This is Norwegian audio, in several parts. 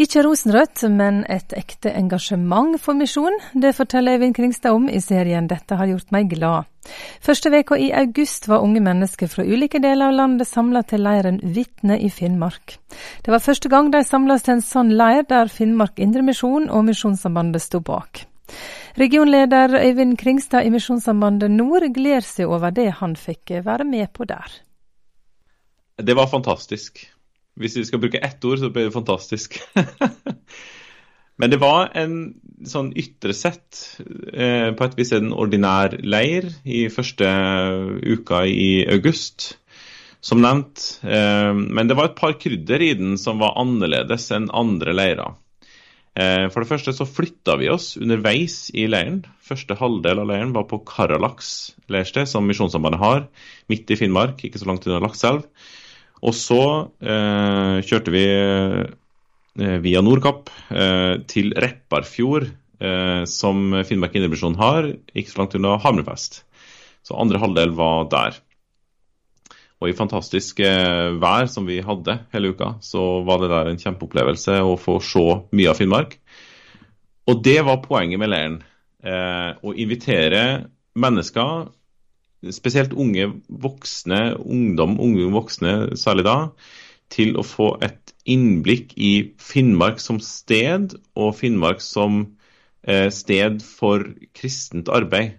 Ikke rosenrødt, men et ekte engasjement for misjon. Det forteller Eivind Kringstad om i serien Dette har gjort meg glad. Første veka i august var unge mennesker fra ulike deler av landet samla til leiren Vitne i Finnmark. Det var første gang de samles til en sånn leir, der Finnmark Indremisjon og Misjonssambandet sto bak. Regionleder Øyvind Kringstad i Misjonssambandet Nord gleder seg over det han fikk være med på der. Det var fantastisk. Hvis vi skal bruke ett ord, så blir det fantastisk. Men det var en sånn ytre sett eh, på et vis en ordinær leir i første uka i august, som nevnt. Eh, men det var et par krydder i den som var annerledes enn andre leirer. Eh, for det første så flytta vi oss underveis i leiren. Første halvdel av leiren var på Karalaks leirsted, som Misjonssambandet har, midt i Finnmark, ikke så langt unna Lakselv. Og så eh, kjørte vi eh, via Nordkapp eh, til Repparfjord, eh, som Finnmark Indremisjon har, ikke så langt unna Hammerfest. Så andre halvdel var der. Og i fantastisk vær som vi hadde hele uka, så var det der en kjempeopplevelse å få se mye av Finnmark. Og det var poenget med leiren. Å invitere mennesker spesielt unge voksne, ungdom, unge voksne særlig da, til å få et innblikk i Finnmark som sted, og Finnmark som eh, sted for kristent arbeid.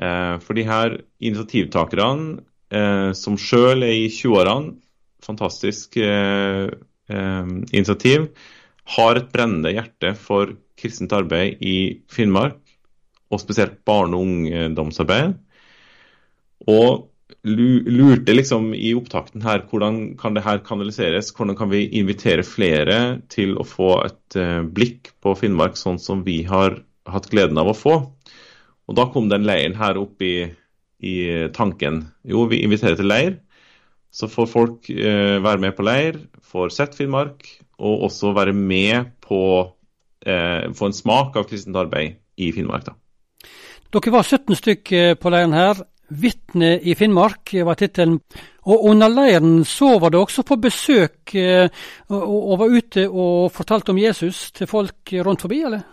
Eh, for de her initiativtakerne, eh, som sjøl er i 20-årene, fantastisk initiativ, har et brennende hjerte for kristent arbeid i Finnmark, og spesielt barne- og ungdomsarbeid. Og lurte liksom i opptakten her hvordan kan det her kanaliseres? Hvordan kan vi invitere flere til å få et uh, blikk på Finnmark sånn som vi har hatt gleden av å få? Og da kom den leiren her opp i, i tanken. Jo, vi inviterer til leir. Så får folk eh, være med på leir, får sett Finnmark, og også være med på eh, få en smak av kristent arbeid i Finnmark. da. Dere var 17 stykk på leiren her. 'Vitne i Finnmark' var tittelen. Og under leiren så var det også på besøk eh, og, var ute og fortalte om Jesus til folk rundt forbi, eller?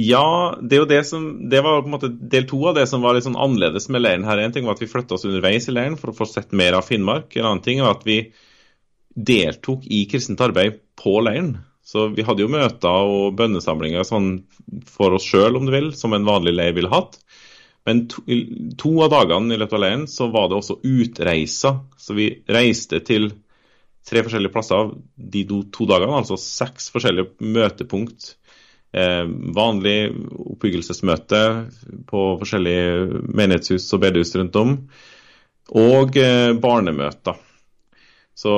Ja, det, det, som, det var på en måte del to av det som var litt sånn annerledes med leiren her. En ting var at vi flytta oss underveis i leiren for å få sett mer av Finnmark. En annen ting var at vi deltok i kristent arbeid på leiren. Så vi hadde jo møter og bønnesamlinger sånn for oss sjøl, om du vil, som en vanlig leir ville hatt. Men to, to, av dagene i løpet av leiren så var det også utreiser. Så vi reiste til tre forskjellige plasser de to, to dagene, altså seks forskjellige møtepunkt. Eh, vanlig oppbyggelsesmøte på forskjellige menighetshus og bedehus rundt om. Og eh, barnemøter. Så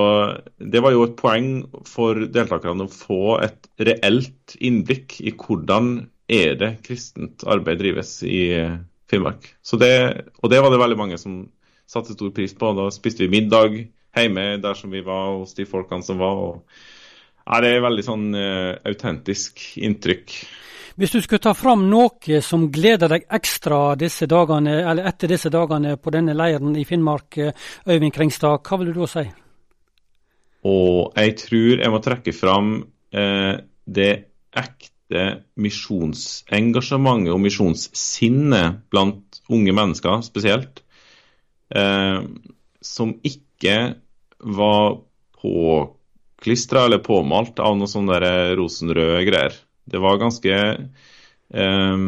det var jo et poeng for deltakerne å få et reelt innblikk i hvordan er det kristent arbeid drives i Finnmark. Det, og det var det veldig mange som satte stor pris på. Da spiste vi middag hjemme der som vi var, hos de folkene som var. og ja, Det er et veldig sånn uh, autentisk inntrykk. Hvis du skulle ta fram noe som gleder deg ekstra disse dagene, eller etter disse dagene på denne leiren i Finnmark, eh, Øyvind Kringstad, hva vil du da si? Og jeg tror jeg må trekke fram eh, det ekte det misjonsengasjementet og misjonssinnet blant unge mennesker spesielt, eh, som ikke var påklistra eller påmalt av noe sånne der rosenrøde greier. Det var ganske eh,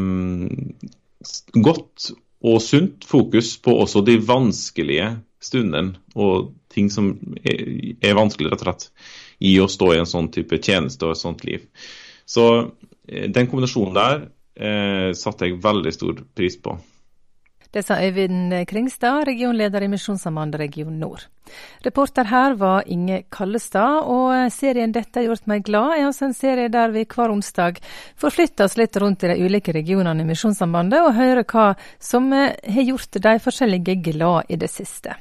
godt og sunt fokus på også de vanskelige stundene og ting som er, er vanskelig rett og slett i å stå i en sånn type tjeneste og et sånt liv. Så den kombinasjonen der eh, satte jeg veldig stor pris på. Det sa Øyvind Kringstad, regionleder i Misjonssambandet region nord. Reporter her var Inge Kallestad, og serien 'Dette har gjort meg glad' er altså en serie der vi hver onsdag forflytter oss litt rundt i de ulike regionene i Misjonssambandet, og hører hva som har gjort de forskjellige glad i det siste.